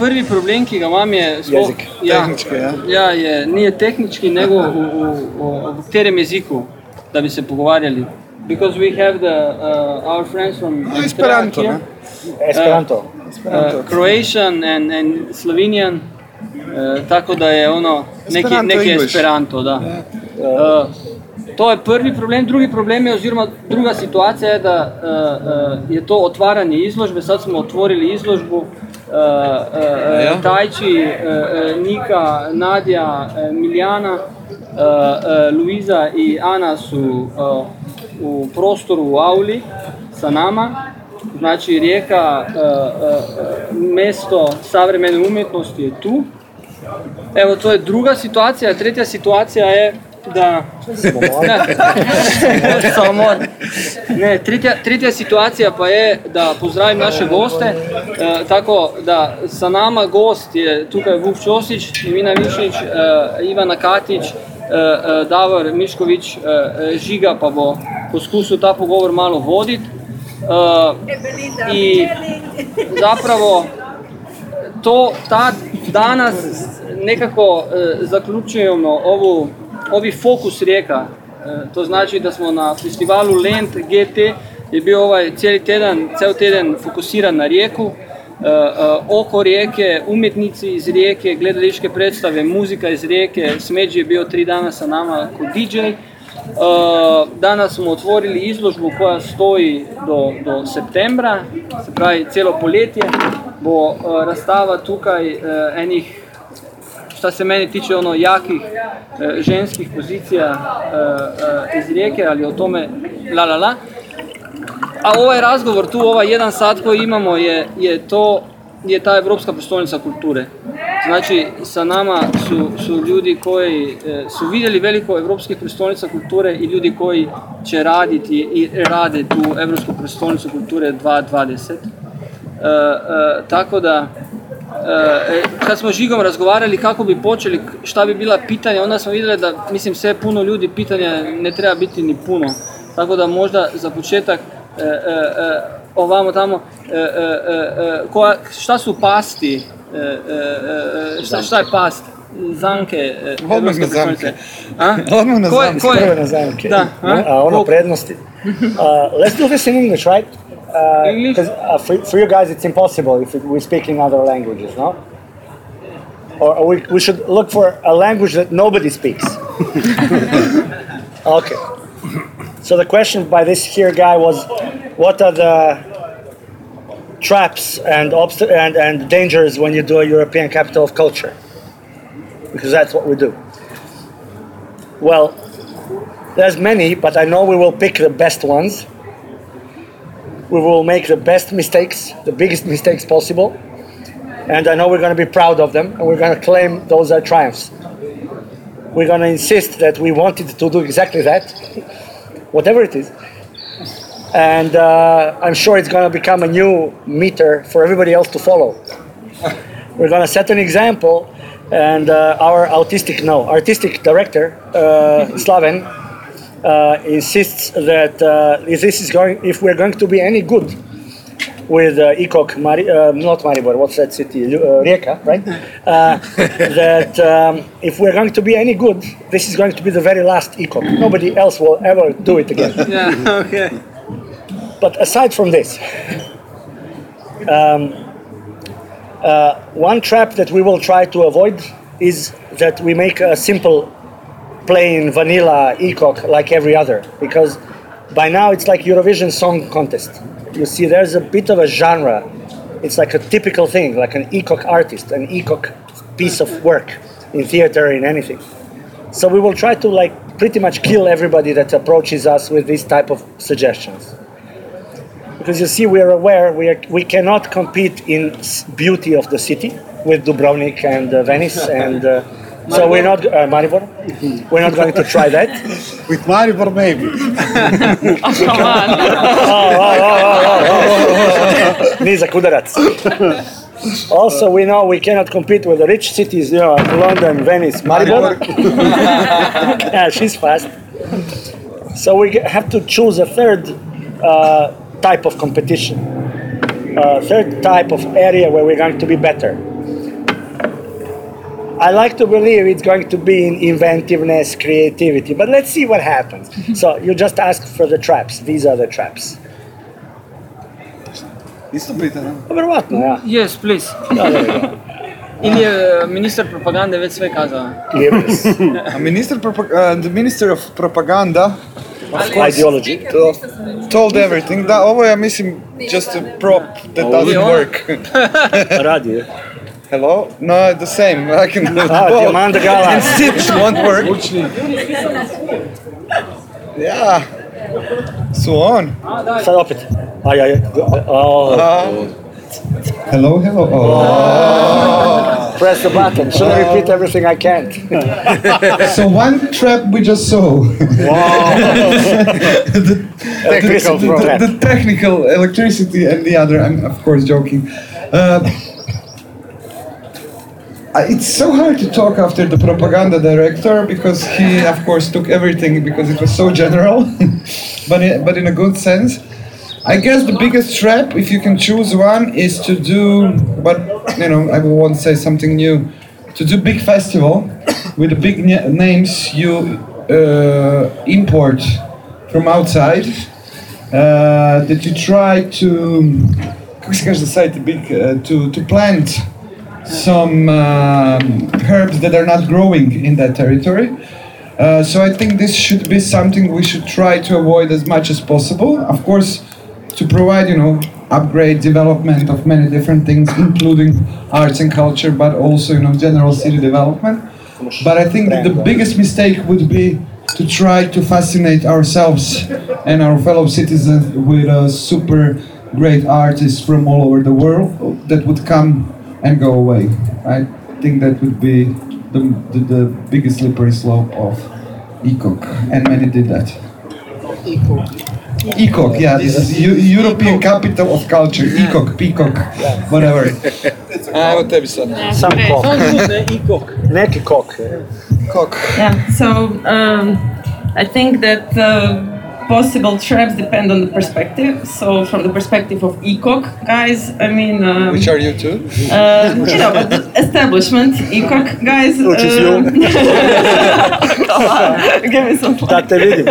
pr- prvi problem, ki ga imam, je sploh, Jezik. ja, Tehnički, ja. ja, je, ni tehnički, nego v, v, v, v katerem jeziku, da bi se pogovarjali. Because we have the, uh, our friends from No, Esperanto, here, ne? Esperanto. uh, Croatian and, and Slovenian, uh, tako da je ono neki, Esperanto neki. Esperanto. Da. Uh, to je prvi problem. Drugi problem je, oziroma druga situacija je, da uh, uh, je to otvaranje izložbe. Sad smo otvorili izložbu. Uh, uh, Ja. uh, Tajči, uh, Nika, Nadja, Miljana, Luiza i Ana su u prostoru u auli sa nama. Znači Rijeka, mesto savremene umjetnosti je tu. Evo to je druga situacija, treća situacija je da... Samomor. Ne, tretja, tretja situacija pa je da pozdravim naše goste, e, tako da sa nama gost je tukaj Vuk Ćosić, Emina Višnić, e, Ivana Katić, e, e, Davor Mišković, e, e, Žiga pa bo poskusil ta pogovor malo voditi. E, I zapravo to ta danas nekako e, zaključujemo ovu, ovi fokus rijeka. E, to znači da smo na festivalu Lent GT je bio ovaj cijeli tjedan, ceo tjedan fokusiran na rijeku, e, e, oko rijeke, umjetnici iz rijeke, gledališke predstave, muzika iz rijeke, Smeđi je bio tri dana sa nama kod DJ. Danas smo otvorili izložbu koja stoji do, do septembra, se pravi celo poletje, bo razstava tukaj enih, šta se meni tiče ono jakih e, ženskih pozicija e, e, iz rijeke, ali o tome la la la. A ovaj razgovor tu, ovaj jedan sat koji imamo je, je to, je ta Evropska prestolnica kulture. Znači, sa nama su, su ljudi koji e, su vidjeli veliko Evropskih prestolnica kulture i ljudi koji će raditi i rade tu Evropsku prestolnicu kulture 2020. E, e, tako da, kad smo Žigom razgovarali kako bi počeli, šta bi bila pitanja, onda smo vidjeli da, mislim, sve puno ljudi, pitanja ne treba biti ni puno. Tako da možda za početak e, e, e, ovamo tamo, e, e, e, e, koja, šta su pasti, e, e, e, šta, šta je past? Zanke, e, Odmah na zamke. A? Odmah na Koje- zamke. na zamke. Da, a? A ono prednosti. Uh, let's do this in English, right? Uh, uh, for, for you guys, it's impossible if we speak in other languages, no? Or, or we, we should look for a language that nobody speaks. okay. So the question by this here guy was, what are the traps and, obst- and, and dangers when you do a European capital of culture? Because that's what we do. Well, there's many, but I know we will pick the best ones. We will make the best mistakes, the biggest mistakes possible. And I know we're going to be proud of them, and we're going to claim those are triumphs. We're going to insist that we wanted to do exactly that, whatever it is. And uh, I'm sure it's going to become a new meter for everybody else to follow. We're going to set an example, and uh, our autistic, no, artistic director, uh, Slaven, uh, insists that uh, if this is going, if we're going to be any good with uh, ECOC, Mari, uh, not Maribor, what's that city? Uh, Rijeka, right? Uh, that um, if we're going to be any good, this is going to be the very last ECOC. Nobody else will ever do it again. Yeah, okay. But aside from this, um, uh, one trap that we will try to avoid is that we make a simple, plain vanilla ECOC like every other, because by now it's like Eurovision Song Contest. You see, there's a bit of a genre. It's like a typical thing, like an ECOC artist, an ECOC piece of work in theater, in anything. So we will try to like pretty much kill everybody that approaches us with this type of suggestions because you see we are aware we, are, we cannot compete in beauty of the city with Dubrovnik and uh, Venice and uh, so we're not uh, Maribor? We're not going to try that? With Maribor maybe. Come on. Nizak udarac also we know we cannot compete with the rich cities you know London Venice Maribor. Yeah she's fast. So we have to choose a third uh, type of competition a third type of area where we're going to be better I like to believe it's going to be in inventiveness, creativity, but let's see what happens. Mm-hmm. so you just ask for the traps. These are the traps. Isto pitanje. Pa Verovatno, ja. Yes, please. Da, da, da. Ili uh, je ministar propagande već sve kazao? Yes. Minister propa- uh, the minister of propaganda of course, Ideology. to- told everything. Da, oh, ovo je, mislim, just a prop that doesn't work. Radi. Je. Hello? No, the same. I can do Ah, both. Diamanda Gala. And sit won't work. Yeah. So on. Sad opet. Aj, aj, aj. Oh, Uh, hello, hello. Oh. press the button. Should I repeat everything I can't? So one trap we just saw. Technical the, problem. the technical electricity and the other. I'm of course joking. Uh, it's so hard to talk after the propaganda director because he, of course, took everything because it was so general, but in, but in a good sense. I guess the biggest trap, if you can choose one, is to do. But you know, I won't say something new. To do big festival with the big na- names you uh, import from outside. Uh, that you try to, kako se kaže big, uh, to, to plant some um, herbs that are not growing in that territory. Uh, so I think this should be something we should try to avoid as much as possible. Of course, to provide, you know, upgrade development of many different things, including arts and culture, but also, you know, general city development. But I think that the biggest mistake would be to try to fascinate ourselves and our fellow citizens with a super great artists from all over the world that would come and go away. I think that would be the, the, the biggest slippery slope of ECOC, and many did that. ECOC, yeah, this is Eu- European Capital of Culture, ECOC, Peacock, whatever. Evo tebi sad. Sam kok. i kok. Neki kok. Kok. Yeah, so um, I think that uh, possible traps depend on the perspective. So, from the perspective of ECOC guys, I mean, um, Which are you two? uh, you know, establishment ECOC guys. Which is uh, Come on, give me some. Da te vidim.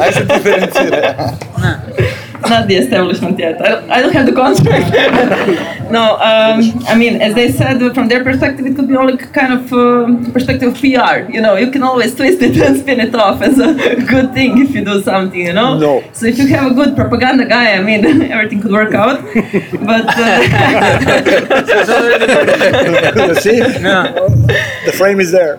Aj se diferenciraj. Not the establishment yet. I don't, I don't have the contract. no, um, I mean, as they said, from their perspective, it could be only kind of uh, perspective of PR. You know, you can always twist it and spin it off as a good thing if you do something. You know. No. So if you have a good propaganda guy, I mean, everything could work out. But uh, you see? The frame is there.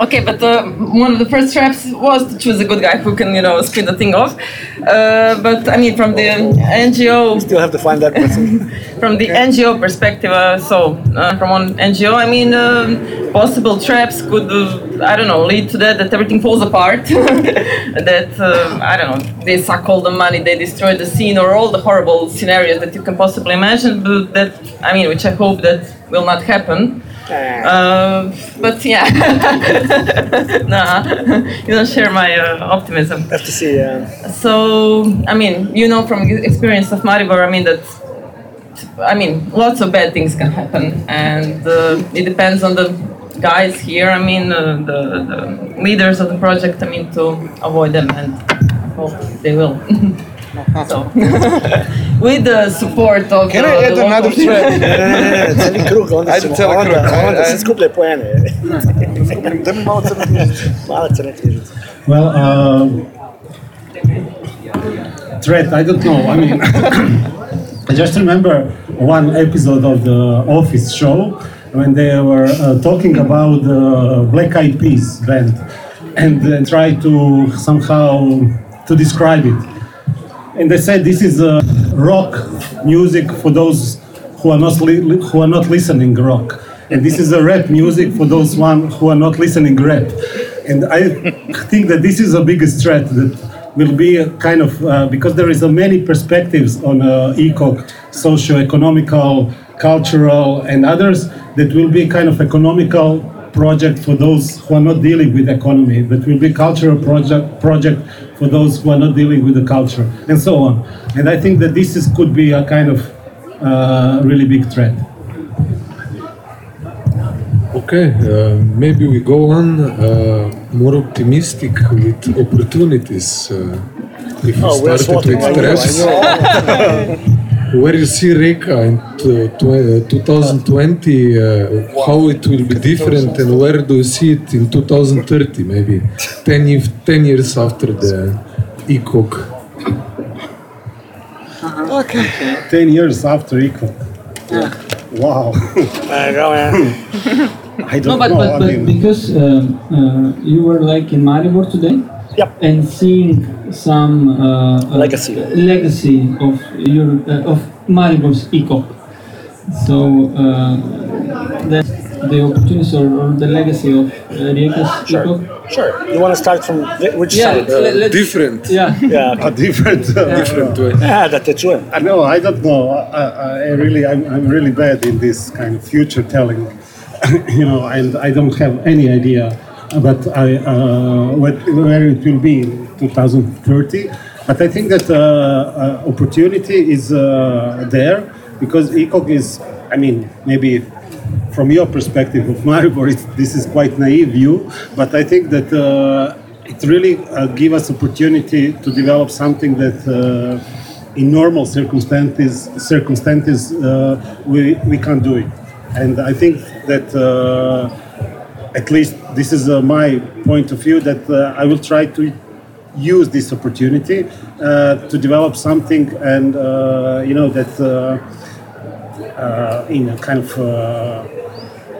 okay, but uh, one of the first traps was to choose a good guy who can, you know, spin the thing off. Uh, but I mean, from the NGO Still have to find that person. from the NGO perspective, uh, so uh, from one NGO, I mean, um, possible traps could, uh, I don't know, lead to that, that everything falls apart, that, uh, I don't know, they suck all the money, they destroy the scene, or all the horrible scenarios that you can possibly imagine, but that, I mean, which I hope that will not happen. Uh, but yeah, nah, you don't share my uh, optimism. have to see. Uh, So, I mean, you know from experience of Maribor, I mean that, I mean, lots of bad things can happen, and uh, it depends on the guys here. I mean, uh, the, the leaders of the project. I mean, to avoid them, and I hope they will. so, with the support of Can uh, I add the another local- ne, cijeli krug, onda, Ajde, ćemo- cijeli onda, ajde, onda se ajde. skupljaju poene. Da mi malo crne knjižice. Mala crna knjižica. Well, uh, threat, I don't know. I mean, I just remember one episode of the Office show when they were uh, talking about the Black Eyed Peas band and uh, try to somehow to describe it. And they said this is uh, rock music for those who are not li- who are not listening rock, and this is a rap music for those one who are not listening rap. And I think that this is the biggest threat that will be a kind of uh, because there is a many perspectives on uh, ECOC, socio-economical, cultural, and others that will be kind of economical project for those who are not dealing with economy, that will be cultural project project for those who are not dealing with the culture, and so on. And I think that this is, could be a kind of uh, really big threat. Okay, uh, maybe we go on uh, more optimistic with opportunities. Uh, if we Oh, we're started swatting with on you, I where you see Reka in 2020, uh, how it will be different, and where do you see it in 2030, maybe 10, years, 10 years after the ECOC? 10 years after Eco. Wow. There you go, man. I don't No, but, know. but, I mean, because um, uh, you were like in Maribor today, Yep. and seeing some uh, uh, Legacy. legacy of your uh, of Maribor's eco. So uh, that's the opportunities or, or the legacy of uh, Rijeka's eco. Sure. You want to start from which Yeah, side? let, let's, Different, yeah. yeah. okay. a different. Uh, different way. Yeah, that it's one. I know. I don't know. I, I I really, I'm, I'm really bad in this kind of future telling, you know, and I don't have any idea about I, uh, what, where it will be in 2030. But I think that uh, uh, opportunity is uh, there because ECOC is, I mean, maybe from your perspective of Maribor, this is quite naive view, but I think that uh, it really uh, give us opportunity to develop something that in normal circumstances circumstances uh, we, we can't do it. And I think that uh, at least this is uh, my point of view that uh, I will try to use this opportunity uh, to develop something and uh, you know that uh, uh, in a kind of uh,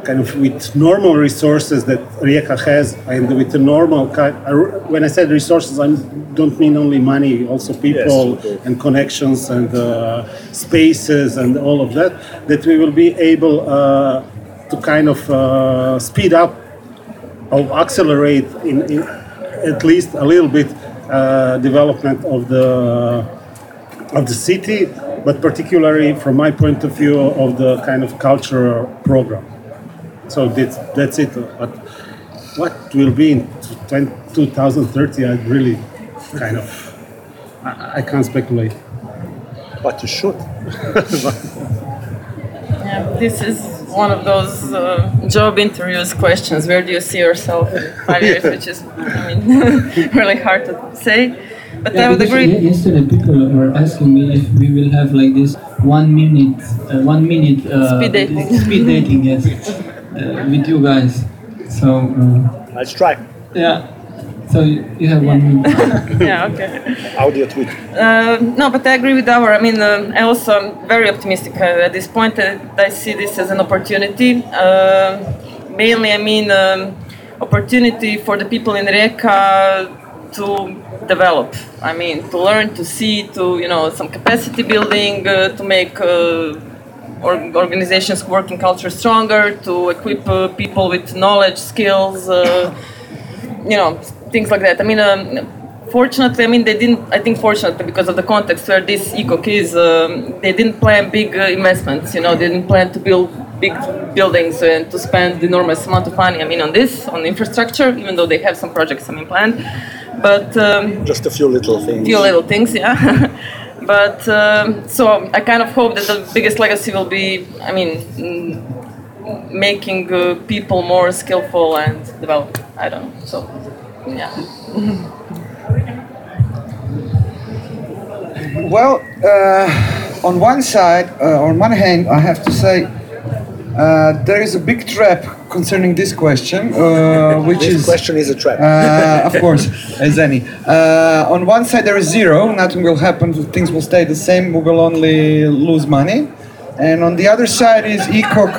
kind of with normal resources that Rijeka has and with the normal kind when I said resources I don't mean only money also people Yes. and connections and uh, spaces and all of that that we will be able uh, to kind of uh, speed up or accelerate in, in at least a little bit uh, development of the of the city, but particularly from my point of view of the kind of cultural program. So that's, that's it. But what will be in 20, 2030, I really kind of I, I can't speculate. But you should. Yeah, this is one of those uh, job interviews questions. Where do you see yourself in five years? Which is, I mean, really hard to say. But I would agree. Yesterday, people were asking me if we will have like this one minute, uh, one minute uh, Speed dating. speed dating, yes, uh, with you guys. So uh, Let's try. yeah, so you you have one minute. Yeah, okay. Audio tweet. Uh, no, but I agree with our. I mean, uh, I also am very optimistic uh, at this point. Uh, I see this as an opportunity. Uh, mainly, I mean, um, opportunity for the people in Rijeka to develop. I mean, to learn, to see, to you know, some capacity building, uh, to make. Uh, or- organizations working culture stronger to equip uh, people with knowledge skills uh, you know things like that i mean um, fortunately i mean they didn't i think fortunately because of the context where this ecoc is um, they didn't plan big uh, investments you know they didn't plan to build big buildings and to spend enormous amount of money i mean on this on infrastructure even though they have some projects i mean planned but um, Just a few little things. A few little things, yeah. but um, so I kind of hope that the biggest legacy will be, I mean, mm, making uh, people more skillful and develop. I don't know. So, yeah. Well, uh, on one side, uh, on one hand, I have to say uh, there is a big trap concerning this question, uh, which This is question is a trap. uh, of course, as any. Uh, on one side, there is zero, nothing will happen, things will stay the same, we will only lose money. And on the other side is ECOC,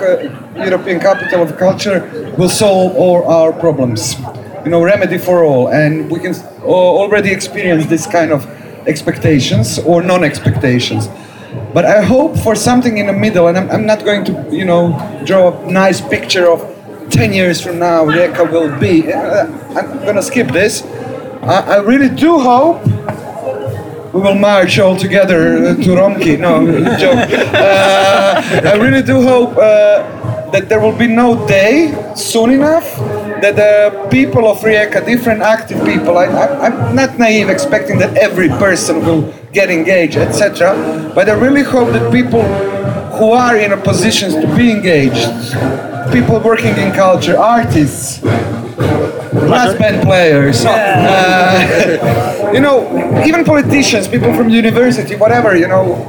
uh, European Capital of Culture, will solve all our problems. You know, remedy for all. And we can already experience this kind of expectations or non expectations. But I hope for something in the middle, and I'm, I'm not going to, you know, draw a nice picture of 10 years from now Rijeka will be. Uh, I'm gonna skip this. I, I really do hope we will march all together uh, to Romki. No, joke. Uh, I really do hope uh, that there will be no day soon enough that the people of Rijeka, different active people, I, I, I'm not naive expecting that every person will get engaged, etc. But I really hope that people who are in a position to be engaged people working in culture, artists, brass band players, uh, you know, even politicians, people from university, whatever, you know,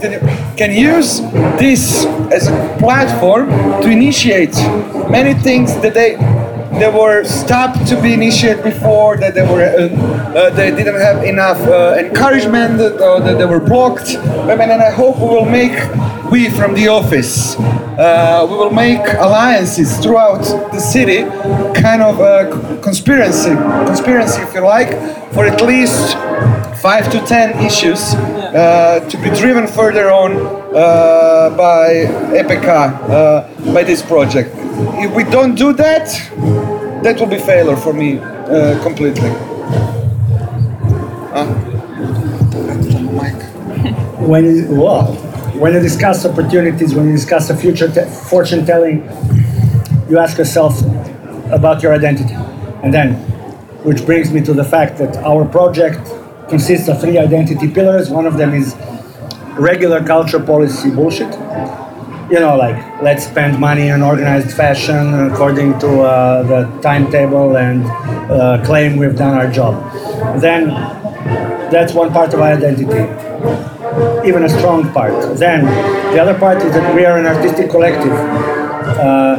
can use this as a platform to initiate many things that they they were stopped to be initiated before, that they were uh, uh, they didn't have enough uh, encouragement, or that they were blocked. I mean, and I hope we will make we from the office uh, we will make alliances throughout the city, kind of a conspiracy, conspiracy if you like, for at least five to ten issues uh, to be driven further on uh, by EPK, uh, by this project. If we don't do that, that will be failure for me uh, completely. when you, well, when you discuss opportunities, when you discuss the future te- fortune telling, you ask yourself about your identity. And then, which brings me to the fact that our project consists of three identity pillars. One of them is regular culture policy bullshit. You know, like let's spend money in organized fashion according to uh, the timetable and uh, claim we've done our job. Then that's one part of our identity even a strong part. Then the other part is that we are an artistic collective. Uh,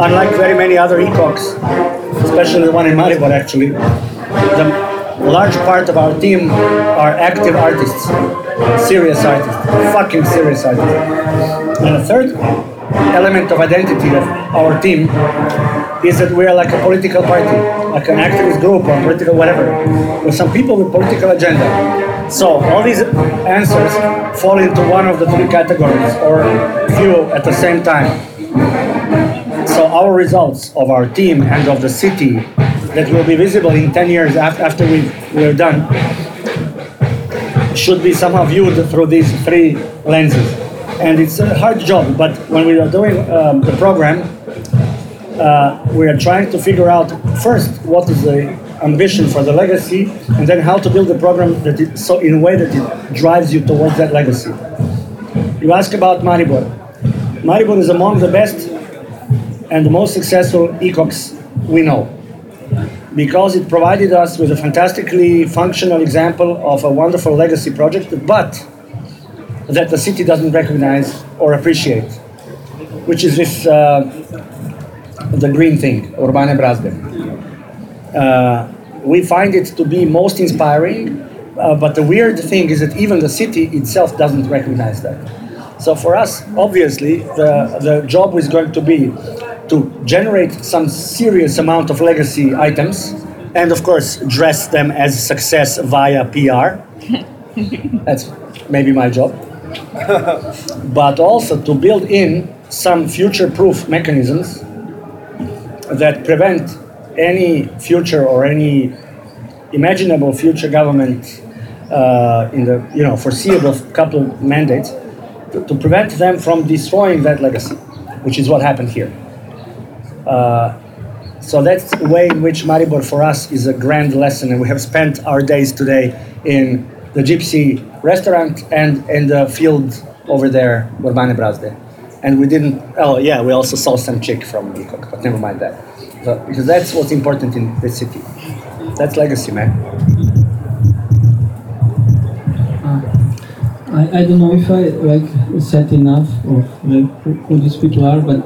unlike very many other ECOCs, especially the one in Maribor actually, the large part of our team are active artists, serious artists, fucking serious artists. And the third element of identity of our team is that we are like a political party, like an activist group or political whatever, with some people with political agenda. So all these answers fall into one of the three categories, or few at the same time. So our results of our team and of the city that will be visible in 10 years after we, we're done should be somehow viewed through these three lenses. And it's a hard job, but when we are doing um, the program, uh, we are trying to figure out first what is the ambition for the legacy, and then how to build a program that it, so in a way that it drives you towards that legacy. You ask about Maribor. Maribor is among the best and the most successful ECOCs we know because it provided us with a fantastically functional example of a wonderful legacy project, but that the city doesn't recognize or appreciate, which is this uh, the green thing, Urbane Brazde. Uh, we find it to be most inspiring, uh, but the weird thing is that even the city itself doesn't recognize that. So for us, obviously, the, the job is going to be to generate some serious amount of legacy items and of course dress them as success via PR. That's maybe my job. but also to build in some future-proof mechanisms that prevent any future or any imaginable future government uh, in the you know foreseeable couple mandates to, to prevent them from destroying that legacy, which is what happened here. Uh, so that's the way in which Maribor for us is a grand lesson, and we have spent our days today in the Gypsy restaurant and in the field over there, Urbane Brazde. And we didn't, oh yeah, we also saw some chick from Bikok, but never mind that. So, because that's what's important in this city. That's legacy, man. I, I don't know if I like said enough of like who these people are, but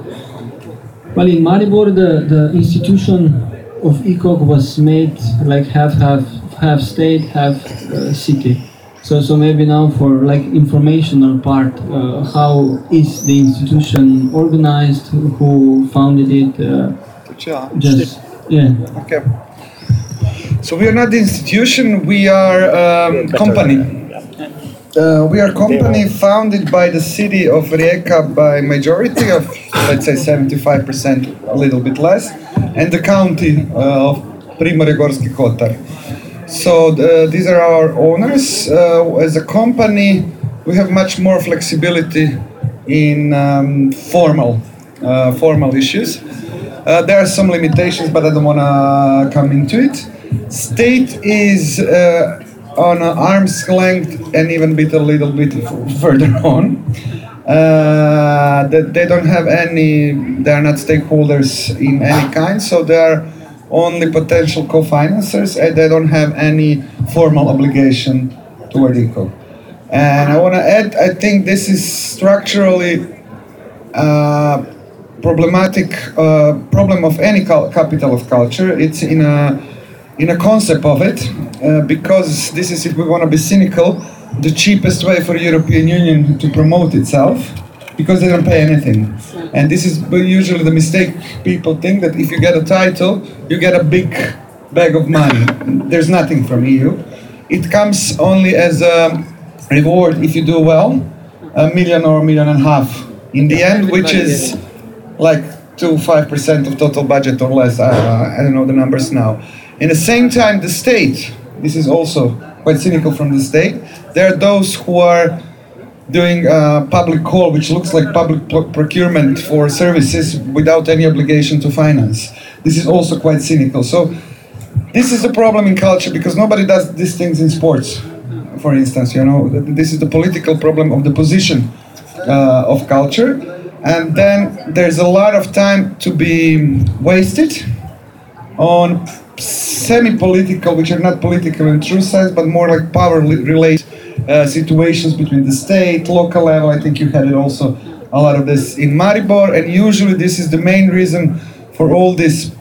well, in Maribor, the, the institution of ECOC was made like half half half state, half uh, city. So so maybe now for like informational part, uh, how is the institution organized? Who founded it? Uh, just yeah. Okay. So we are not the institution, we are um, company. Uh, we are company founded by the city of Rijeka by majority of, let's say, 75%, a little bit less, and the county uh, of Primorje Gorski Kotar. So the, these are our owners. Uh, as a company, we have much more flexibility in um, formal, uh, formal issues. Uh, there are some limitations, but I don't want to come into it. State is uh, on arm's length and even bit a little bit further on. Uh, they don't have any, they are not stakeholders in any kind, so they are only potential co-financers and they don't have any formal obligation toward ECO. And I want to add, I think this is structurally uh, problematic uh, problem of any capital of culture. It's in a in a concept of it, uh, because this is, if we want to be cynical, the cheapest way for European Union to promote itself, because they don't pay anything. And this is usually the mistake people think that if you get a title, you get a big bag of money. There's nothing from EU. It comes only as a reward if you do well, a million or a million and a half in the end, which is like two five percent of total budget or less. I, uh, I don't know the numbers now. In the same time, the state. This is also quite cynical from the state. There are those who are doing a public call, which looks like public pro- procurement for services without any obligation to finance. This is also quite cynical. So this is the problem in culture because nobody does these things in sports. For instance, you know, this is the political problem of the position uh, of culture, and then there's a lot of time to be wasted on semi-political, which are not political in true sense, but more like power-related uh, situations between the state, local level. I think you had it also a lot of this in Maribor, and usually this is the main reason for all these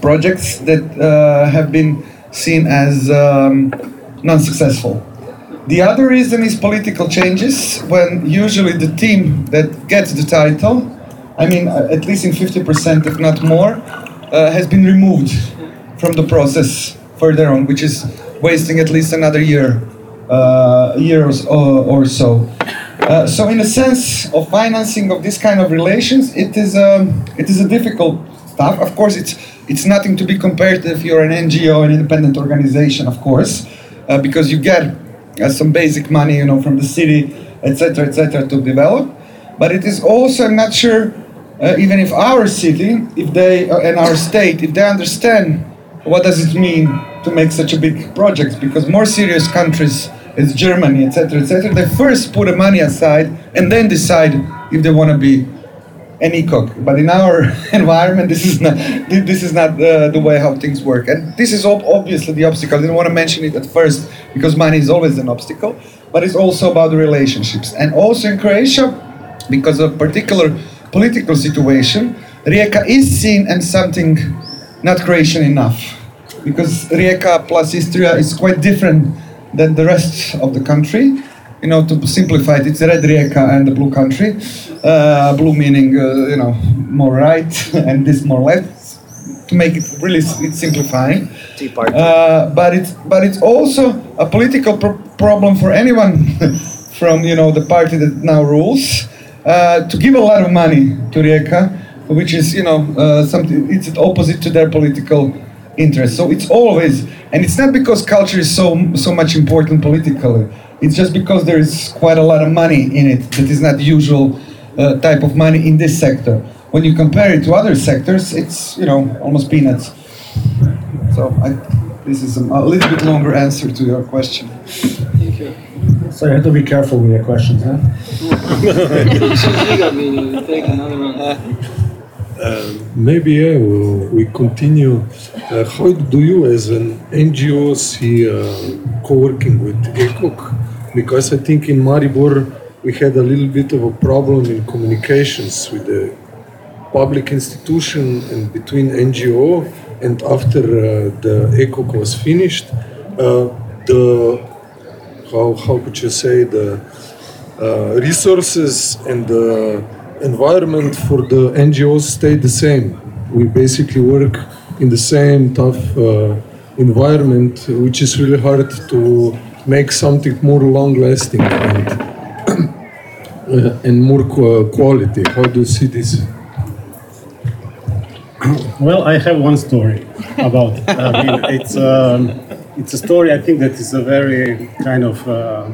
projects that uh, have been seen as um, non-successful. The other reason is political changes, when usually the team that gets the title, I mean, uh, at least in 50%, if not more, uh, has been removed from the process further on, which is wasting at least another year, uh, years or, or so. Uh, so, in a sense of financing of this kind of relations, it is a, it is a difficult stuff. Of course, it's it's nothing to be compared if you're an NGO, an independent organization, of course, uh, because you get uh, some basic money, you know, from the city, etc., etc., to develop. But it is also, I'm not sure, uh, even if our city, if they uh, and our state, if they understand what does it mean to make such a big project, because more serious countries, as Germany, etc., etc., they first put the money aside and then decide if they want to be an ECOC. But in our environment, this is not this is not uh, the way how things work. And this is obviously the obstacle. I didn't want to mention it at first because money is always an obstacle, but it's also about the relationships. And also in Croatia, because of particular political situation, Rijeka is seen as something not Croatian enough. Because Rijeka plus Istria is quite different than the rest of the country you know, to simplify it, it's red Rijeka and the blue country. Uh, blue meaning, uh, you know, more right, and this more left. To make it really, it's simplifying. Uh, but it's but it's also a political pro- problem for anyone from you know the party that now rules uh, to give a lot of money to Rijeka, which is you know uh, something it's opposite to their political interest. So it's always, and it's not because culture is so so much important politically. It's just because there is quite a lot of money in it that is not the usual uh, type of money in this sector. When you compare it to other sectors, it's you know almost peanuts. So I, this is a, a little bit longer answer to your question. Thank you. So you have to be careful with your questions, huh? Žiga, we take another one. Maybe yeah, we we continue. Uh, how do you, as an NGO, see uh, co-working with ECOC? Because I think in Maribor we had a little bit of a problem in communications with the public institution and between NGO. And after uh, the ECOC was finished, uh, the how how could you say the uh, resources and the environment for the NGOs stayed the same. We basically work in the same tough uh, environment, which is really hard to make something more long-lasting and uh, and more qu- quality. How do you see this? Well, I have one story about it. I mean, it's um, it's a story I think that is a very kind of uh,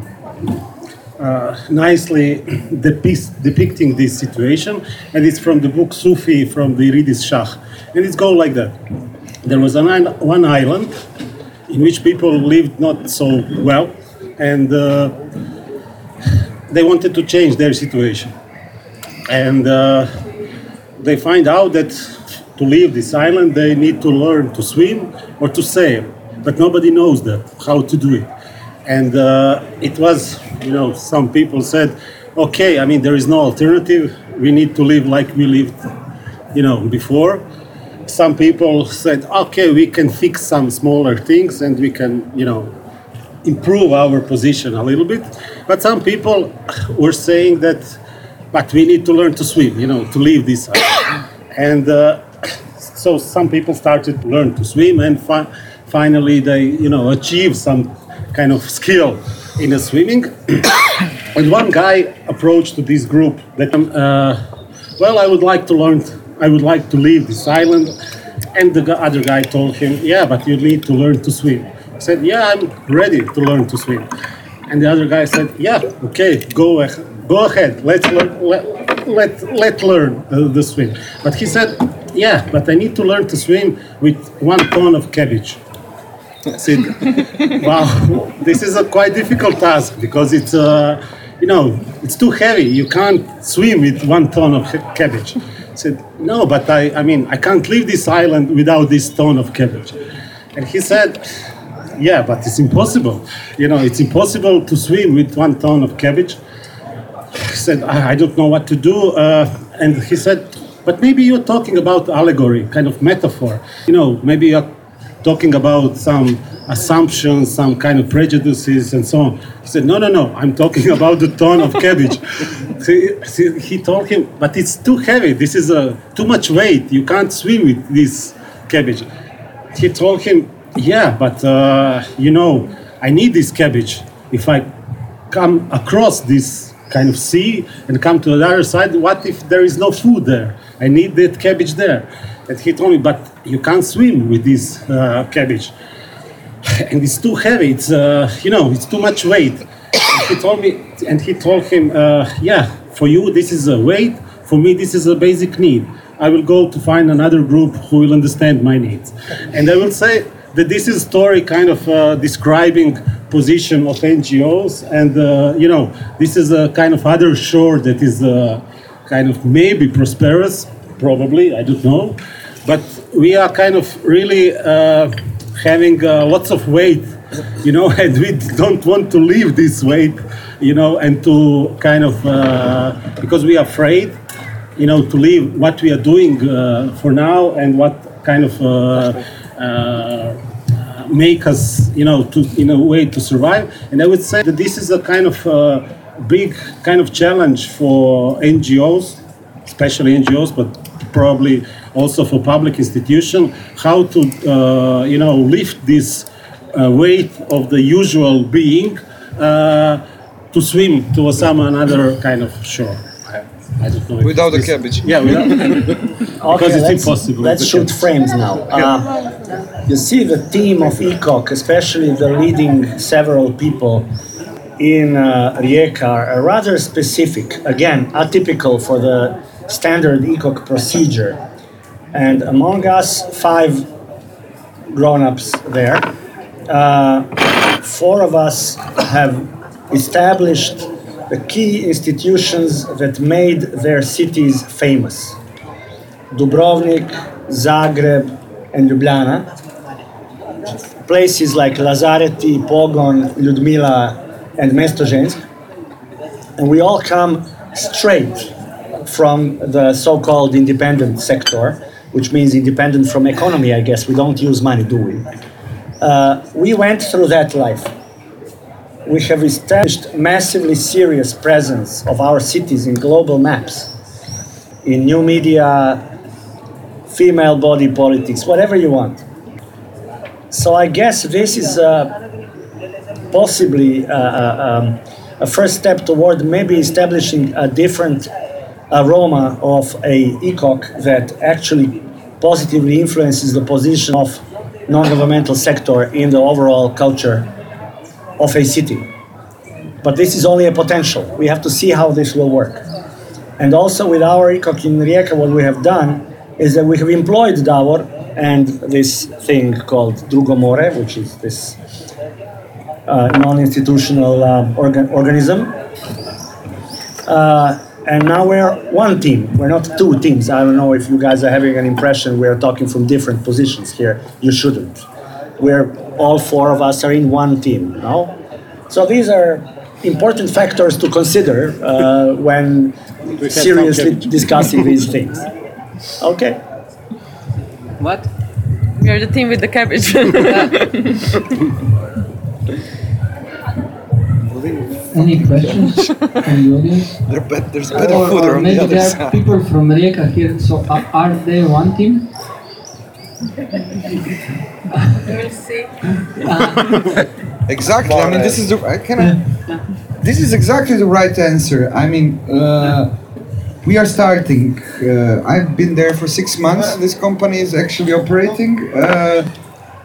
nicely depicts, depicting this situation, and it's from the book Sufi from the Idries Shah, and it's go like that. There was an, one island in which people lived not so well, and uh, they wanted to change their situation. And uh, they find out that to leave this island, they need to learn to swim or to sail. But nobody knows that, how to do it. And uh, it was, you know, some people said, okay, I mean, there is no alternative. We need to live like we lived, you know, before. Some people said, okay, we can fix some smaller things and we can, you know, improve our position a little bit. But some people were saying that, but we need to learn to swim, you know, to leave this. and uh, so some people started to learn to swim, and fi- finally they, you know, achieved some kind of skill in swimming. and one guy approached to this group that, um, uh, well, I would like to learn, I would like to leave this island. And the other guy told him, yeah, but you need to learn to swim. He said, yeah, I'm ready to learn to swim. And the other guy said, yeah, okay, go, ahead, go ahead, let's learn, let, let, let learn uh, the swim. But he said, yeah, but I need to learn to swim with one ton of cabbage. I said, wow, this is a quite difficult task because it's, uh, you know, it's too heavy. You can't swim with one ton of cabbage. I said, no, but I, I mean, I can't leave this island without this ton of cabbage. And he said, yeah, but it's impossible. You know, it's impossible to swim with one ton of cabbage. He said, I I don't know what to do. Uh, and he said, but maybe you're talking about allegory, kind of metaphor. You know, maybe you're talking about some assumptions, some kind of prejudices, and so on. He said, no, no, no, I'm talking about the ton of cabbage. See, see, he told him, but it's too heavy. This is uh, too much weight. You can't swim with this cabbage. He told him, yeah, but uh, you know, I need this cabbage. If I come across this kind of sea and come to the other side, what if there is no food there? I need that cabbage there. And he told me, but you can't swim with this uh, cabbage. And it's too heavy. It's uh, you know, it's too much weight. And he told me, and he told him, uh, yeah, for you this is a weight. For me this is a basic need. I will go to find another group who will understand my needs. And I will say that this is a story kind of uh, describing position of NGOs, and uh, you know, this is a kind of other shore that is uh, kind of maybe prosperous, probably I don't know, but we are kind of really uh, having uh, lots of weight, you know, and we don't want to leave this weight, you know, and to kind of uh, because we are afraid, you know, to leave what we are doing uh, for now and what kind of uh, uh, make us, you know, to in a way to survive. And I would say that this is a kind of big kind of challenge for NGOs, especially NGOs, but probably also for public institution, how to, uh, you know, lift this uh, weight of the usual being uh, to swim to some another kind of shore. I, I don't know. Without the this- cabbage. Yeah, without, because it's let's, impossible. Let's with the shoot frames now. Uh, you see the team of ECOC, especially the leading several people in uh, Rijeka, are rather specific. Again, atypical for the standard ECOC procedure. And among us, five grown-ups there, uh, four of us have established the key institutions that made their cities famous. Dubrovnik, Zagreb, and Ljubljana. Places like Lazareti, Pogon, Ljudmila, and Mesto žensk. And we all come straight from the so-called independent sector, which means independent from economy, I guess. We don't use money, do we? Uh, we went through that life. We have established massively serious presence of our cities in global maps, in new media, female body politics, whatever you want. So I guess this is uh, possibly uh, uh, um, a first step toward maybe establishing a different aroma of a ECOC that actually positively influences the position of non-governmental sector in the overall culture of a city. But this is only a potential. We have to see how this will work. And also with our ECOC in Rijeka, what we have done is that we have employed Davor and this thing called Drugo More, which is this uh, non-institutional uh, organ- organism, Uh, and now we're one team. We're not two teams. I don't know if you guys are having an impression we're talking from different positions here. You shouldn't. We're all four of us are in one team. No, so these are important factors to consider uh, when seriously discussing these things. Okay. What? We are the team with the cabbage. Any questions from the audience? There There's better Or, food or on the maybe other there are side. people from Rijeka here. So are, are they one team? We will see. Exactly. I mean, this is the. I can. This is exactly the right answer. I mean, uh, we are starting. Uh, I've been there for six months. This company is actually operating, uh,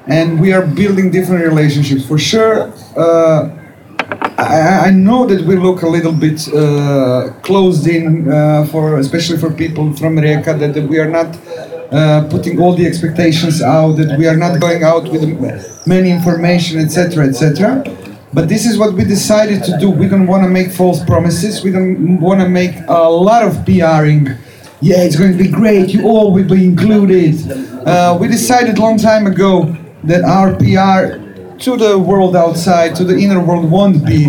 and we are building different relationships. For sure, uh, I, I know that we look a little bit uh, closed in uh, for, especially for people from Rijeka, that, that we are not uh, putting all the expectations out, that we are not going out with many information, etc., etc. But this is what we decided to do. We don't want to make false promises. We don't want to make a lot of PRing. Yeah, it's going to be great. You all will be included. Uh, we decided long time ago that our PR to the world outside, to the inner world, won't be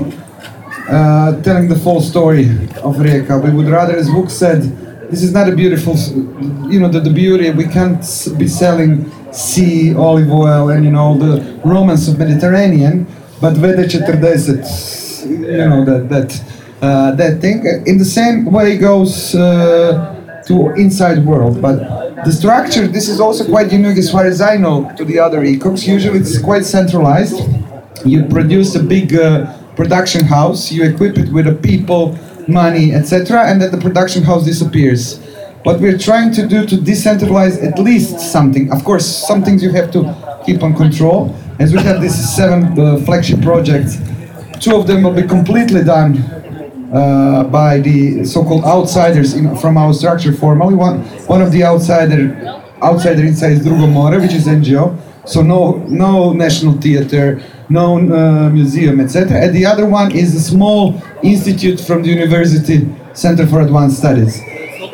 uh, telling the full story of Rijeka. We would rather, as Vuk said, this is not a beautiful, you know, the, the beauty. We can't be selling sea, olive oil, and you know the romance of Mediterranean, but Vede 40, you know that that uh, that thing. In the same way goes uh, to inside world, but the structure. This is also quite unique as far as I know to the other ecocs. Usually it's quite centralized. You produce a big uh, production house, you equip it with the people, money, etc., and then the production house disappears. What we're trying to do to decentralize at least something. Of course, some things you have to keep on control. As we have these seven uh, flagship projects, two of them will be completely done uh, by the so-called outsiders in, from our structure formally. One, one of the outsider, outsider inside is Drugo More, which is NGO. So no, no national theater, no uh, museum, etc. And the other one is a small institute from the University Center for Advanced Studies.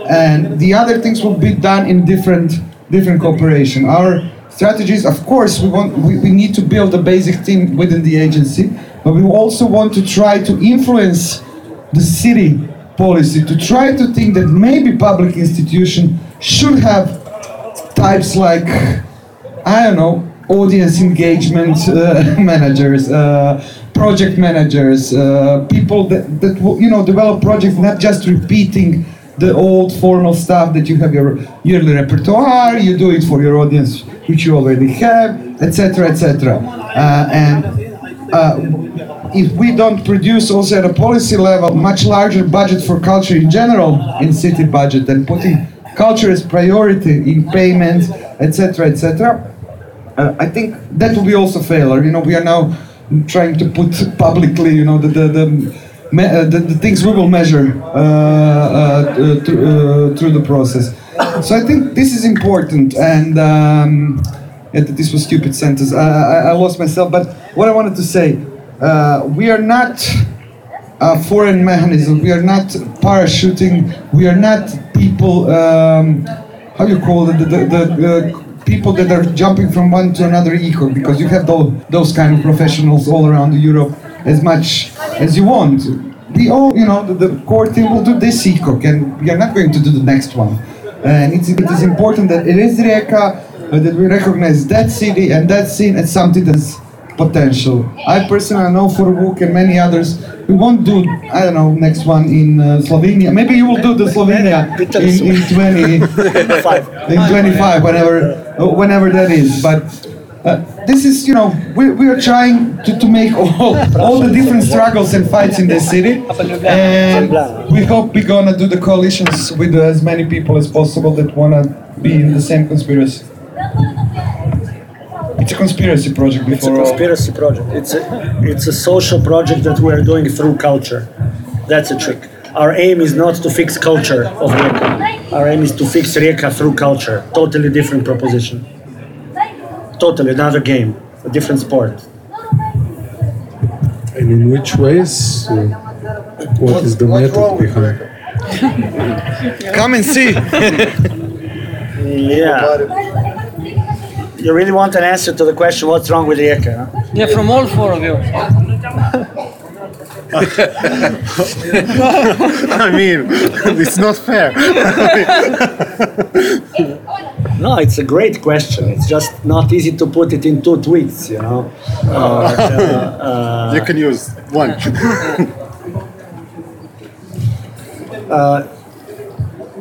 And the other things will be done in different, different cooperation. Our strategies, of course, we want, we, we need to build a basic team within the agency, but we also want to try to influence the city policy to try to think that maybe public institution should have types like I don't know audience engagement uh, managers, uh, project managers, uh, people that, that you know develop projects not just repeating the old formal stuff that you have your yearly repertoire, you do it for your audience which you already have, etc., etc. Uh, and uh, if we don't produce also at a policy level much larger budget for culture in general in city budget and putting culture as priority in payments, etc., etc., uh, I think that will be also failure. You know, we are now trying to put publicly, you know, the the, the, me, uh, the, the things we will measure uh, uh, through, uh, through the process. So I think this is important and. Um, yeah, this was stupid sentence. I, I, I lost myself. But what I wanted to say, uh, we are not a foreign mechanism. We are not parachuting. We are not people. Um, how you call it? The, the, the, the people that are jumping from one to another eco because you have those, those kind of professionals all around Europe as much as you want. We all, you know, the, the core team will do this eco, and we are not going to do the next one. And it's, it is important that it is Rijeka, uh, that we recognize that city and that scene as something that's potential. I personally know for Vuk and many others, we won't do, I don't know, next one in uh, Slovenia. Maybe you will do the Slovenia in, in 20, in 25, whenever, whenever that is. But uh, this is, you know, we, we are trying to, to make all, all the different struggles and fights in this city. And we hope we're gonna do the coalitions with as many people as possible that wanna be in the same conspiracy. It's a conspiracy project It's a before all. conspiracy project. It's a, it's a social project that we are doing through culture. That's a trick. Our aim is not to fix culture of Rijeka. Our aim is to fix Rijeka through culture. Totally different proposition. Totally another game, a different sport. And in which ways? Uh, what is the method behind. Come and see. Yeah. You really want an answer to the question, what's wrong with Rijeka? Huh? Yeah, from all four of you. I mean, it's not fair. No, it's a great question. It's just not easy to put it in two tweets, you know. Uh, uh, you can use one.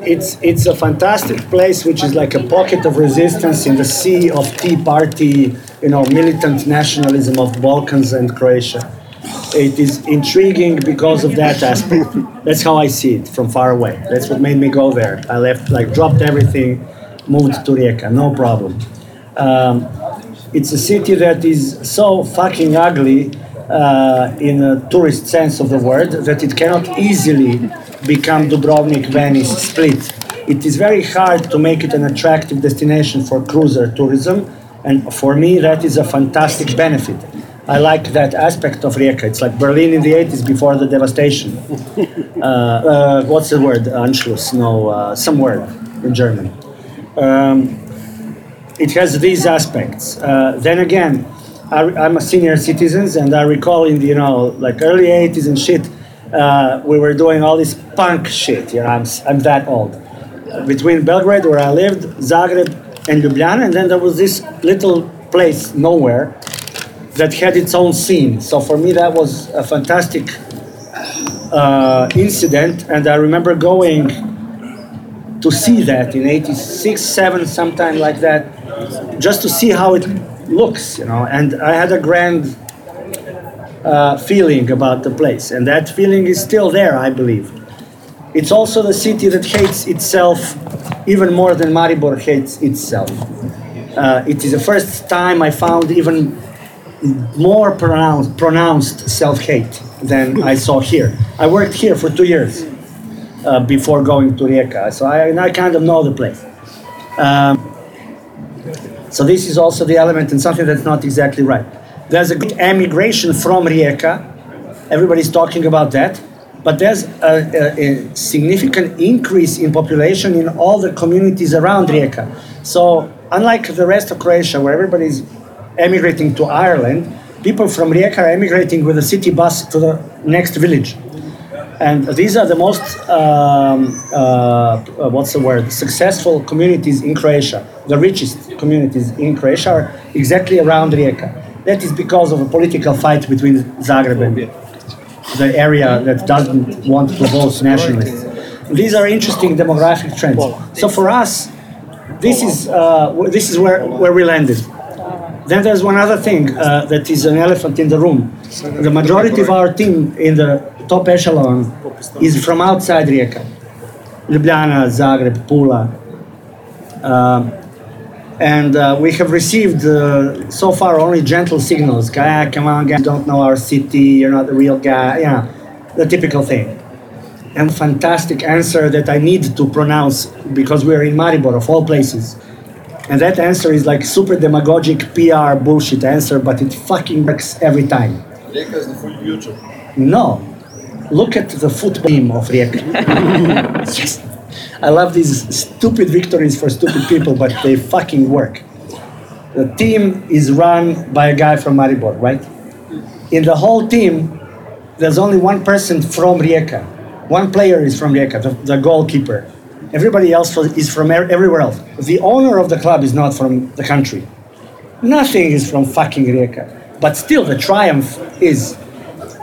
It's it's a fantastic place which is like a pocket of resistance in the sea of tea party you know militant nationalism of balkans and croatia. It is intriguing because of that aspect. That's how i see it from far away. That's what made me go there. I left like dropped everything moved to rijeka. No problem. Um, it's a city that is so fucking ugly uh, in a tourist sense of the word that it cannot easily become Dubrovnik, Venice, Split. It is very hard to make it an attractive destination for cruiser tourism, and for me, that is a fantastic benefit. I like that aspect of Rijeka. It's like Berlin in the 80s before the devastation. uh, uh, what's the word? Anschluss? No, uh, some word in German. Um, it has these aspects. Uh, then again, I, I'm a senior citizen, and I recall in the you know like early '80s and shit, uh, we were doing all this punk shit. You know, I'm I'm that old. Between Belgrade, where I lived, Zagreb, and Ljubljana, and then there was this little place nowhere that had its own scene. So for me, that was a fantastic uh, incident, and I remember going to see that in 86 7 sometime like that just to see how it looks you know and i had a grand uh, feeling about the place and that feeling is still there i believe it's also the city that hates itself even more than maribor hates itself uh, it is the first time i found even more pronounced, pronounced self-hate than i saw here i worked here for two years uh, before going to Rijeka. So I, I kind of know the place. Um, so this is also the element and something that's not exactly right. There's a good emigration from Rijeka. Everybody's talking about that. But there's a, a, a significant increase in population in all the communities around Rijeka. So unlike the rest of Croatia, where everybody's emigrating to Ireland, people from Rijeka are emigrating with a city bus to the next village and these are the most um, uh, what's the word successful communities in croatia the richest communities in croatia are exactly around rijeka that is because of a political fight between zagreb and the area that doesn't want to vote nationalists these are interesting demographic trends so for us this is uh, this is where, where we landed then there's one other thing uh, that is an elephant in the room. The majority of our team in the top echelon is from outside Rijeka. Ljubljana, Zagreb, Pula. Um, and uh, we have received uh, so far only gentle signals. Guy, come on, guys, don't know our city, you're not the real guy. Yeah, the typical thing. And fantastic answer that I need to pronounce because we're in Maribor, of all places. And that answer is like super demagogic PR bullshit answer, but it fucking works every time. Rijeka is the full future. No. Look at the football team of Rijeka. yes. I love these stupid victories for stupid people, but they fucking work. The team is run by a guy from Maribor, right? In the whole team, there's only one person from Rijeka. One player is from Rijeka, the, the goalkeeper. Everybody else is from er- everywhere else. The owner of the club is not from the country. Nothing is from fucking Rijeka. But still, the triumph is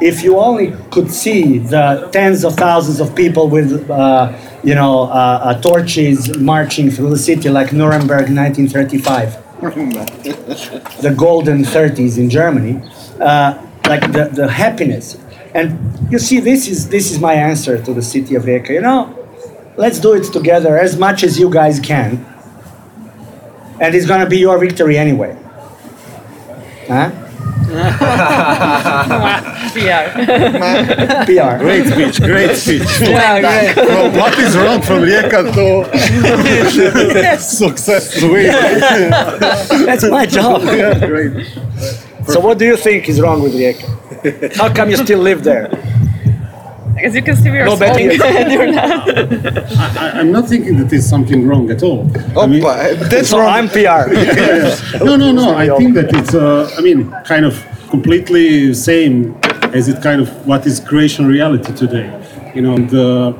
if you only could see the tens of thousands of people with, uh, you know, uh, uh, torches marching through the city like Nuremberg 1935, the golden 30s in Germany, uh, like the, the happiness. And you see, this is, this is my answer to the city of Rijeka. You know, let's do it together as much as you guys can. And it's going to be your victory anyway. Huh? PR. PR. Great speech, great speech. Yeah, great. From what is wrong from Rijeka to success. That's my job. Yeah, great. So what do you think is wrong with Rijeka? How come you still live there? As you can see, we are No betting. smiling you're not. I, I'm not thinking that there's something wrong at all. I mean, that's wrong. I'm PR. no, no, no. I think that it's, uh, I mean, kind of completely same as it kind of what is Croatian reality today. You know, and, uh,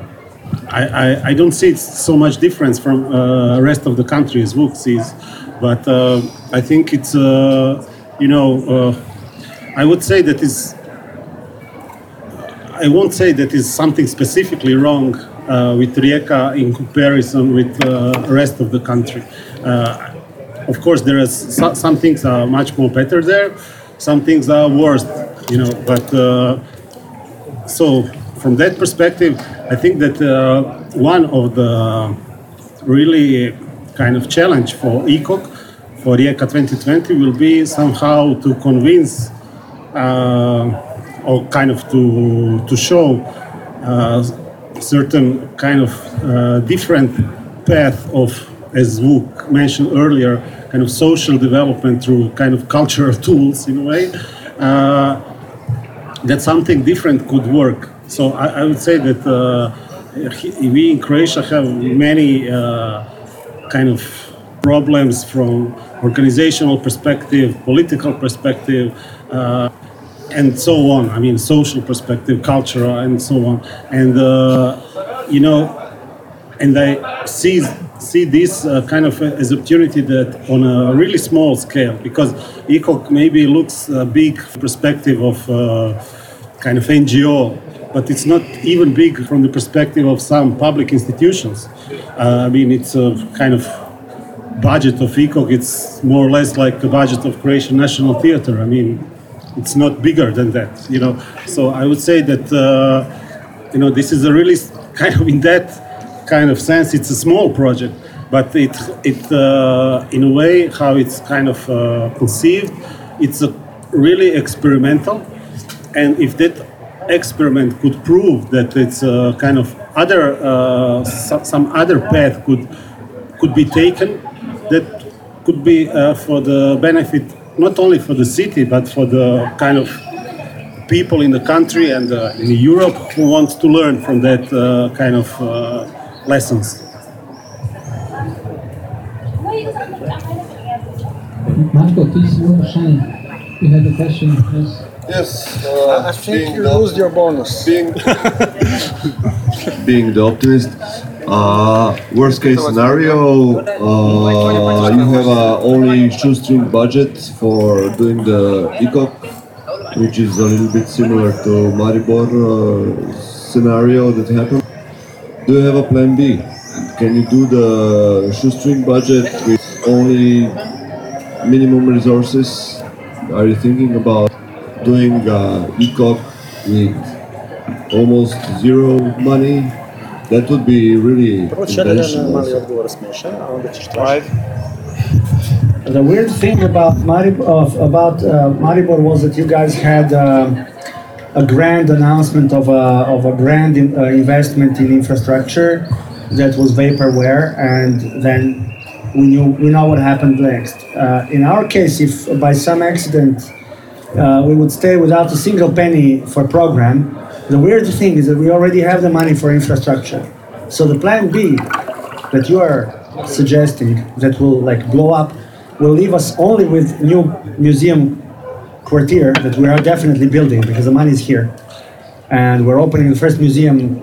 I, I, I don't see so much difference from uh, rest of the country as Vuk sees, but uh, I think it's, uh, you know, uh, I would say that is. I won't say that is something specifically wrong uh, with Rijeka in comparison with uh, rest of the country. Uh, of course, there is so, some things are much more better there, some things are worse, you know. But uh, so from that perspective, I think that one of the really kind of challenge for ECOC for Rijeka 2020 will be somehow to convince uh, or kind of to to show uh, certain kind of uh, different path of, as Vuk mentioned earlier, kind of social development through kind of cultural tools in a way. Uh, that something different could work. So I, I would say that uh, we in Croatia have many uh, kind of problems from organizational perspective, political perspective, uh, and so on. I mean, social perspective, cultural, and so on. And uh, you know, and I see see this uh, kind of as opportunity that on a really small scale because ECOC maybe looks uh, big perspective of uh, kind of NGO, but it's not even big from the perspective of some public institutions. Uh, I mean, it's a kind of budget of ECOC. It's more or less like the budget of Croatian National Theatre. I mean, it's not bigger than that, you know. So I would say that uh, you know this is a really kind of in that kind of sense it's a small project but it it uh, in a way how it's kind of uh, conceived it's a really experimental and if that experiment could prove that it's a kind of other uh, so- some other path could could be taken that could be uh, for the benefit not only for the city but for the kind of people in the country and uh, in Europe who want to learn from that uh, kind of uh, lessons. Marko, ti si imel vprašanje. You had a question, yes? Yes, uh, I think you the- lose your bonus. Being, being the optimist, uh, worst case scenario, uh, you have only shoestring budget for doing the ECOC, which is a little bit similar to Maribor uh, scenario that happened. Do you have a plan B? Can you do the shoestring budget with only minimum resources? Are you thinking about doing uh, ECOC with almost zero money? That would be really Prvo jedan intentional. mali odgovor smiješan, a onda ćeš tražiti. The weird thing about Maribor, of, about uh, Maribor was that you guys had um a grand announcement of a, of a grand in, uh, investment in infrastructure that was vaporware, and then we knew we know what happened next. Uh, in our case, if by some accident uh, we would stay without a single penny for program, the weird thing is that we already have the money for infrastructure. So the plan B that you are suggesting that will like blow up will leave us only with new museum quartier that we are definitely building because the money is here and we're opening the first museum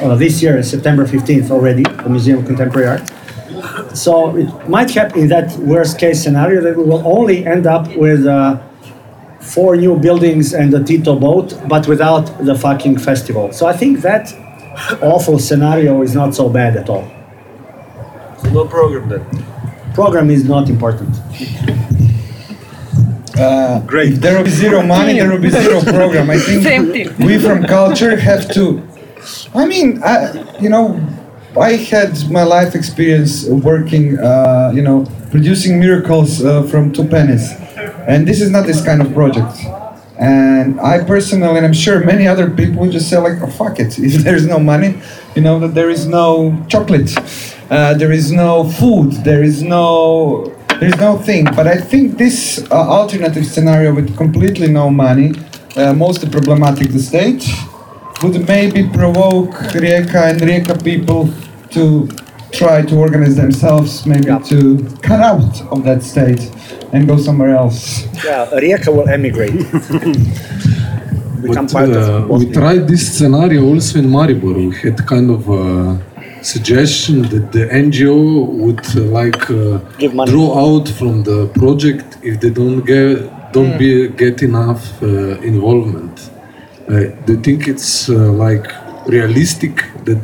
uh, this year september 15th already the museum of contemporary art so it might happen in that worst case scenario that we will only end up with uh, four new buildings and a Tito boat, but without the fucking festival. So I think that awful scenario is not so bad at all. No program then. Program is not important. Uh, Great. There will be zero money, there will be zero program. I think Same thing. we from culture have to. I mean, I, you know, I had my life experience working, uh, you know, producing miracles uh, from two pennies, and this is not this kind of project. And I personally, and I'm sure many other people, just say like, oh, "Fuck it! If there's no money, you know, that there is no chocolate, uh, there is no food, there is no there's no thing. But I think this uh, alternative scenario with completely no money, uh, problematic the state, would maybe provoke Rijeka and Rijeka people to try to organize themselves, maybe to cut out of that state and go somewhere else. Yeah, Rijeka will emigrate. But part uh, of we tried this scenario also in Maribor. We had kind of a suggestion that the NGO would uh, like uh, Give money. draw out from the project if they don't get don't Hmm. be get enough uh, involvement. Uh, do you think it's uh, like realistic that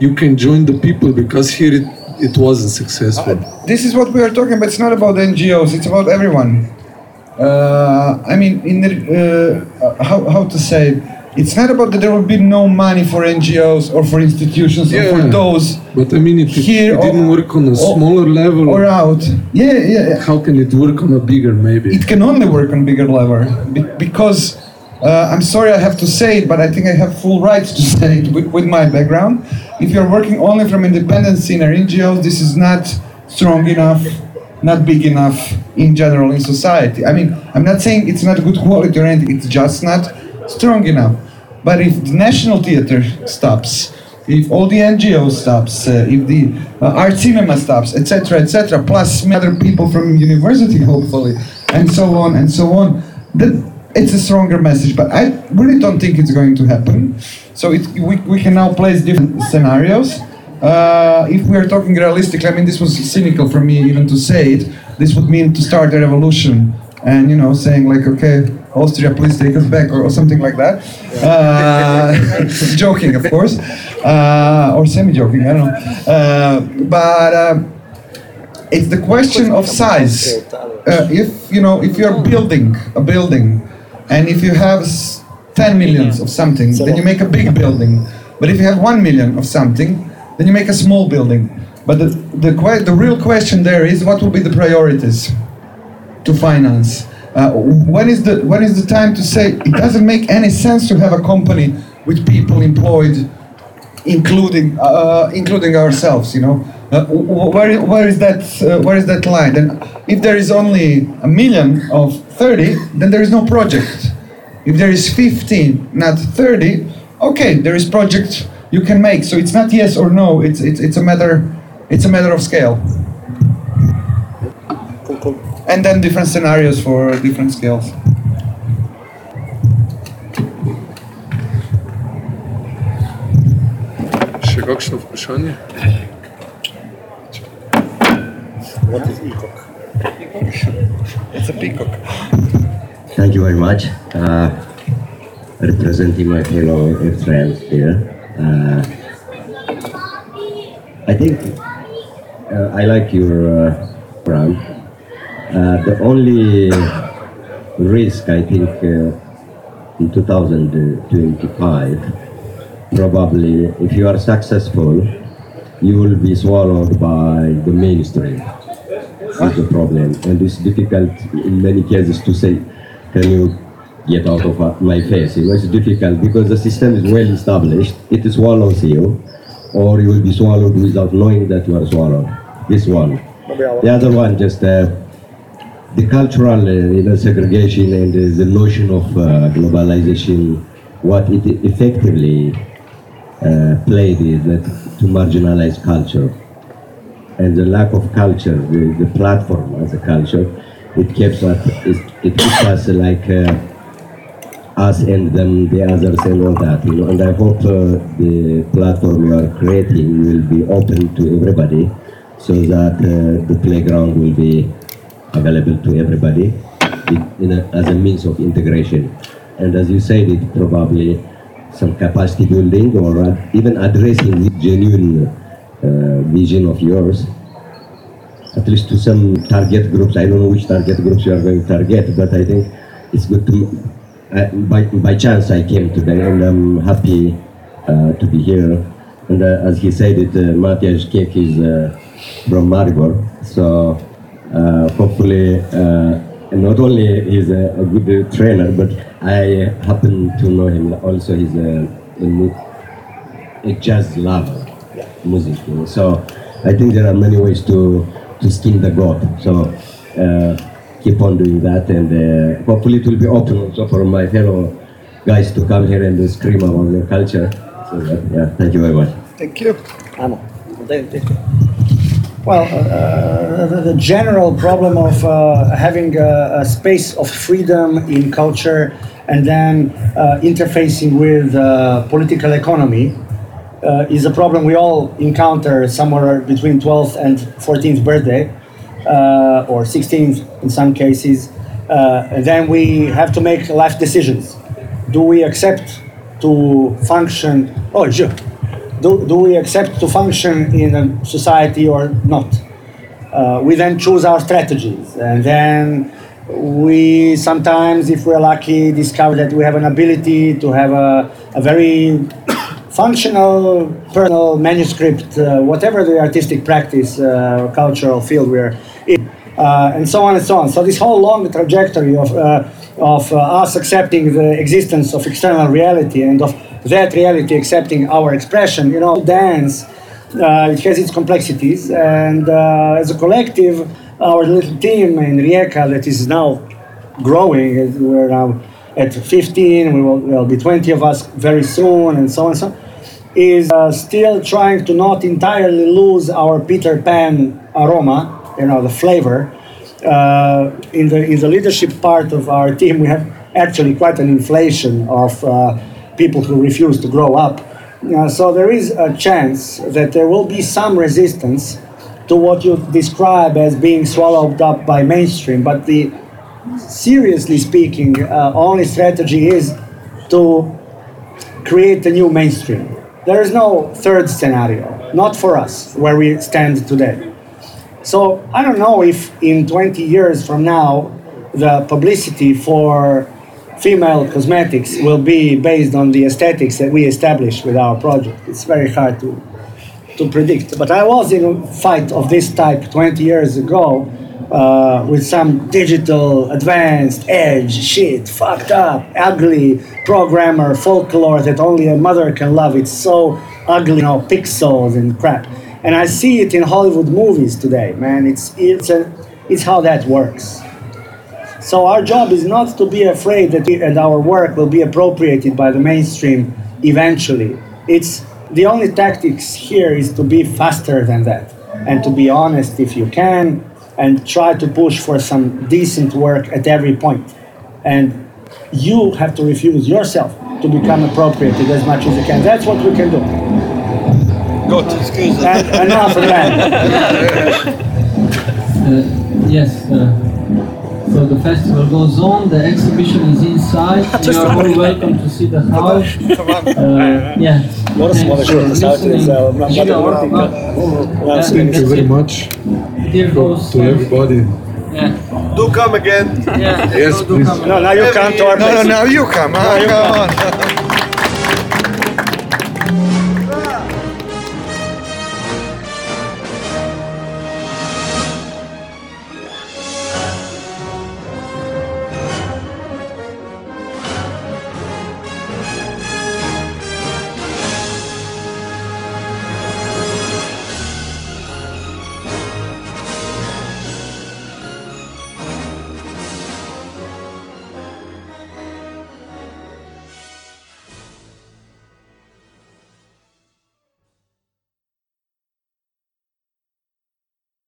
you can join the people because here it, it wasn't successful? This is what we are talking about. It's not about NGOs. It's about everyone. Uh, I mean, in the, uh, how how to say? it? It's not about that there will be no money for NGOs or for institutions or for those But I mean, it, Here it didn't or- work on a or- smaller level. or out. Yeah, yeah. yeah. How can it work on a bigger maybe? It can only work on bigger level because uh, I'm sorry I have to say it, but I think I have full rights to say it with, with my background. If you're working only from independent in or NGOs, this is not strong enough, not big enough in general in society. I mean, I'm not saying it's not good quality or anything. It's just not strong enough. But if the national theater stops, if all the NGOs stops, uh, if the uh, art cinema stops, etc., etc., plus other people from university, hopefully, and so on and so on, that it's a stronger message. But I really don't think it's going to happen. So it, we, we can now place different scenarios. Uh, if we are talking realistically, I mean, this was cynical for me even to say it. This would mean to start a revolution and you know saying like okay austria please take us back or, or something like that uh, joking of course uh, or semi-joking i don't know uh, but uh, it's the question of size uh, if you know if you're building a building and if you have s- 10 millions of something then you make a big building. But if you have 1 million of something then you make a small building. But the, the, the real question there is what will be the priorities to finance. Uh, when is the when is the time to say it doesn't make any sense to have a company with people employed, including uh, including ourselves? You know, uh, where where is that uh, where is that line? And if there is only a million of thirty, then there is no project. If there is fifteen, not thirty, okay, there is project you can make. So it's not yes or no. It's it's it's a matter it's a matter of scale and then different scenarios for different scales. še kakšno vprašanje? What is peacock? It's a peacock. Thank you very much. Uh, representing my fellow friends here. Uh, I think uh, I like your uh, brand. the only risk, I think, in 2025 probably if you are successful, you will be swallowed by the mainstream. Is the problem, and it's difficult in many cases to say, "Can you get out of uh, my face?" You know, it's difficult because the system is well established. It swallows you, or you will be swallowed without knowing that you are swallowed. This one. The other one, just uh, the cultural uh, you know, segregation and uh, the notion of uh, globalization, what it effectively played is that to marginalize culture. And the lack of culture, the, the platform as a culture, it keeps us, it, it keeps us like uh, us and them, the others and all that, you know. And I hope uh, the platform you are creating will be open to everybody so that uh, the playground will be available to everybody a, as a means of integration. And as you said, it probably some capacity building or uh, even addressing the genuine uh, vision of yours, at least to some target groups. I don't know which target groups you are going to target, but I think it's good to. Uh, by, by chance, I came today, and I'm happy uh, to be here. And uh, as he said, it uh, Matias Kek is uh, from Maribor, so uh, hopefully, not only he's a, a good uh, trainer, but I happen to know him also. He's a, a, mu- a jazz lover, music. You know. So I think there are many ways to to skin the goat. So uh, keep on doing that, and uh, hopefully it will be open also for my fellow guys to come here and scream about your culture. So that, yeah, thank you very much. Thank you. Amo. Well, uh, the, the general problem of uh, having a, a space of freedom in culture and then uh, interfacing with uh, political economy uh, is a problem we all encounter somewhere between 12th and 14th birthday, uh, or 16th in some cases. then we have to make life decisions. Do we accept to function? Oh, sure do, do we accept to function in a society or not? Uh, we then choose our strategies, and then we sometimes, if we're lucky, discover that we have an ability to have a, a very functional, personal manuscript, uh, whatever the artistic practice, uh, cultural field we're in, uh, and so on and so on. So this whole long trajectory of, uh, of uh, us accepting the existence of external reality and of that reality accepting our expression, you know, dance, uh, it has its complexities. And uh, as a collective, our little team in Rijeka that is now growing, we're now at 15, we will, will be 20 of us very soon, and so on and so on, is uh, still trying to not entirely lose our Peter Pan aroma, you know, the flavor. Uh, in, the, in the leadership part of our team, we have actually quite an inflation of uh, people who refuse to grow up. Uh, so there is a chance that there will be some resistance to what you describe as being swallowed up by mainstream. But the seriously speaking, uh, only strategy is to create a new mainstream. There is no third scenario, not for us, where we stand today. So I don't know if in 20 years from now, the publicity for female cosmetics will be based on the aesthetics that we establish with our project. It's very hard to, to predict. But I was in a fight of this type 20 years ago uh, with some digital, advanced, edge, shit, fucked up, ugly programmer folklore that only a mother can love. It's so ugly, you know, pixels and crap. And I see it in Hollywood movies today, man. It's, it's, a, it's how that works. So our job is not to be afraid that we, and our work will be appropriated by the mainstream eventually. It's the only tactics here is to be faster than that and to be honest if you can and try to push for some decent work at every point. And you have to refuse yourself to become appropriated as much as you can. That's what we can do. Good. Excuse me. Enough of that. Uh, yes. Uh, so the festival goes on, the exhibition is inside. You are all welcome to see the house. Uh, yeah. Thank you very much Dear host, to everybody. yeah. Do come again. Yeah. Yes, do please. come. No, now you come to our No, no, place. now you come. huh? Come on.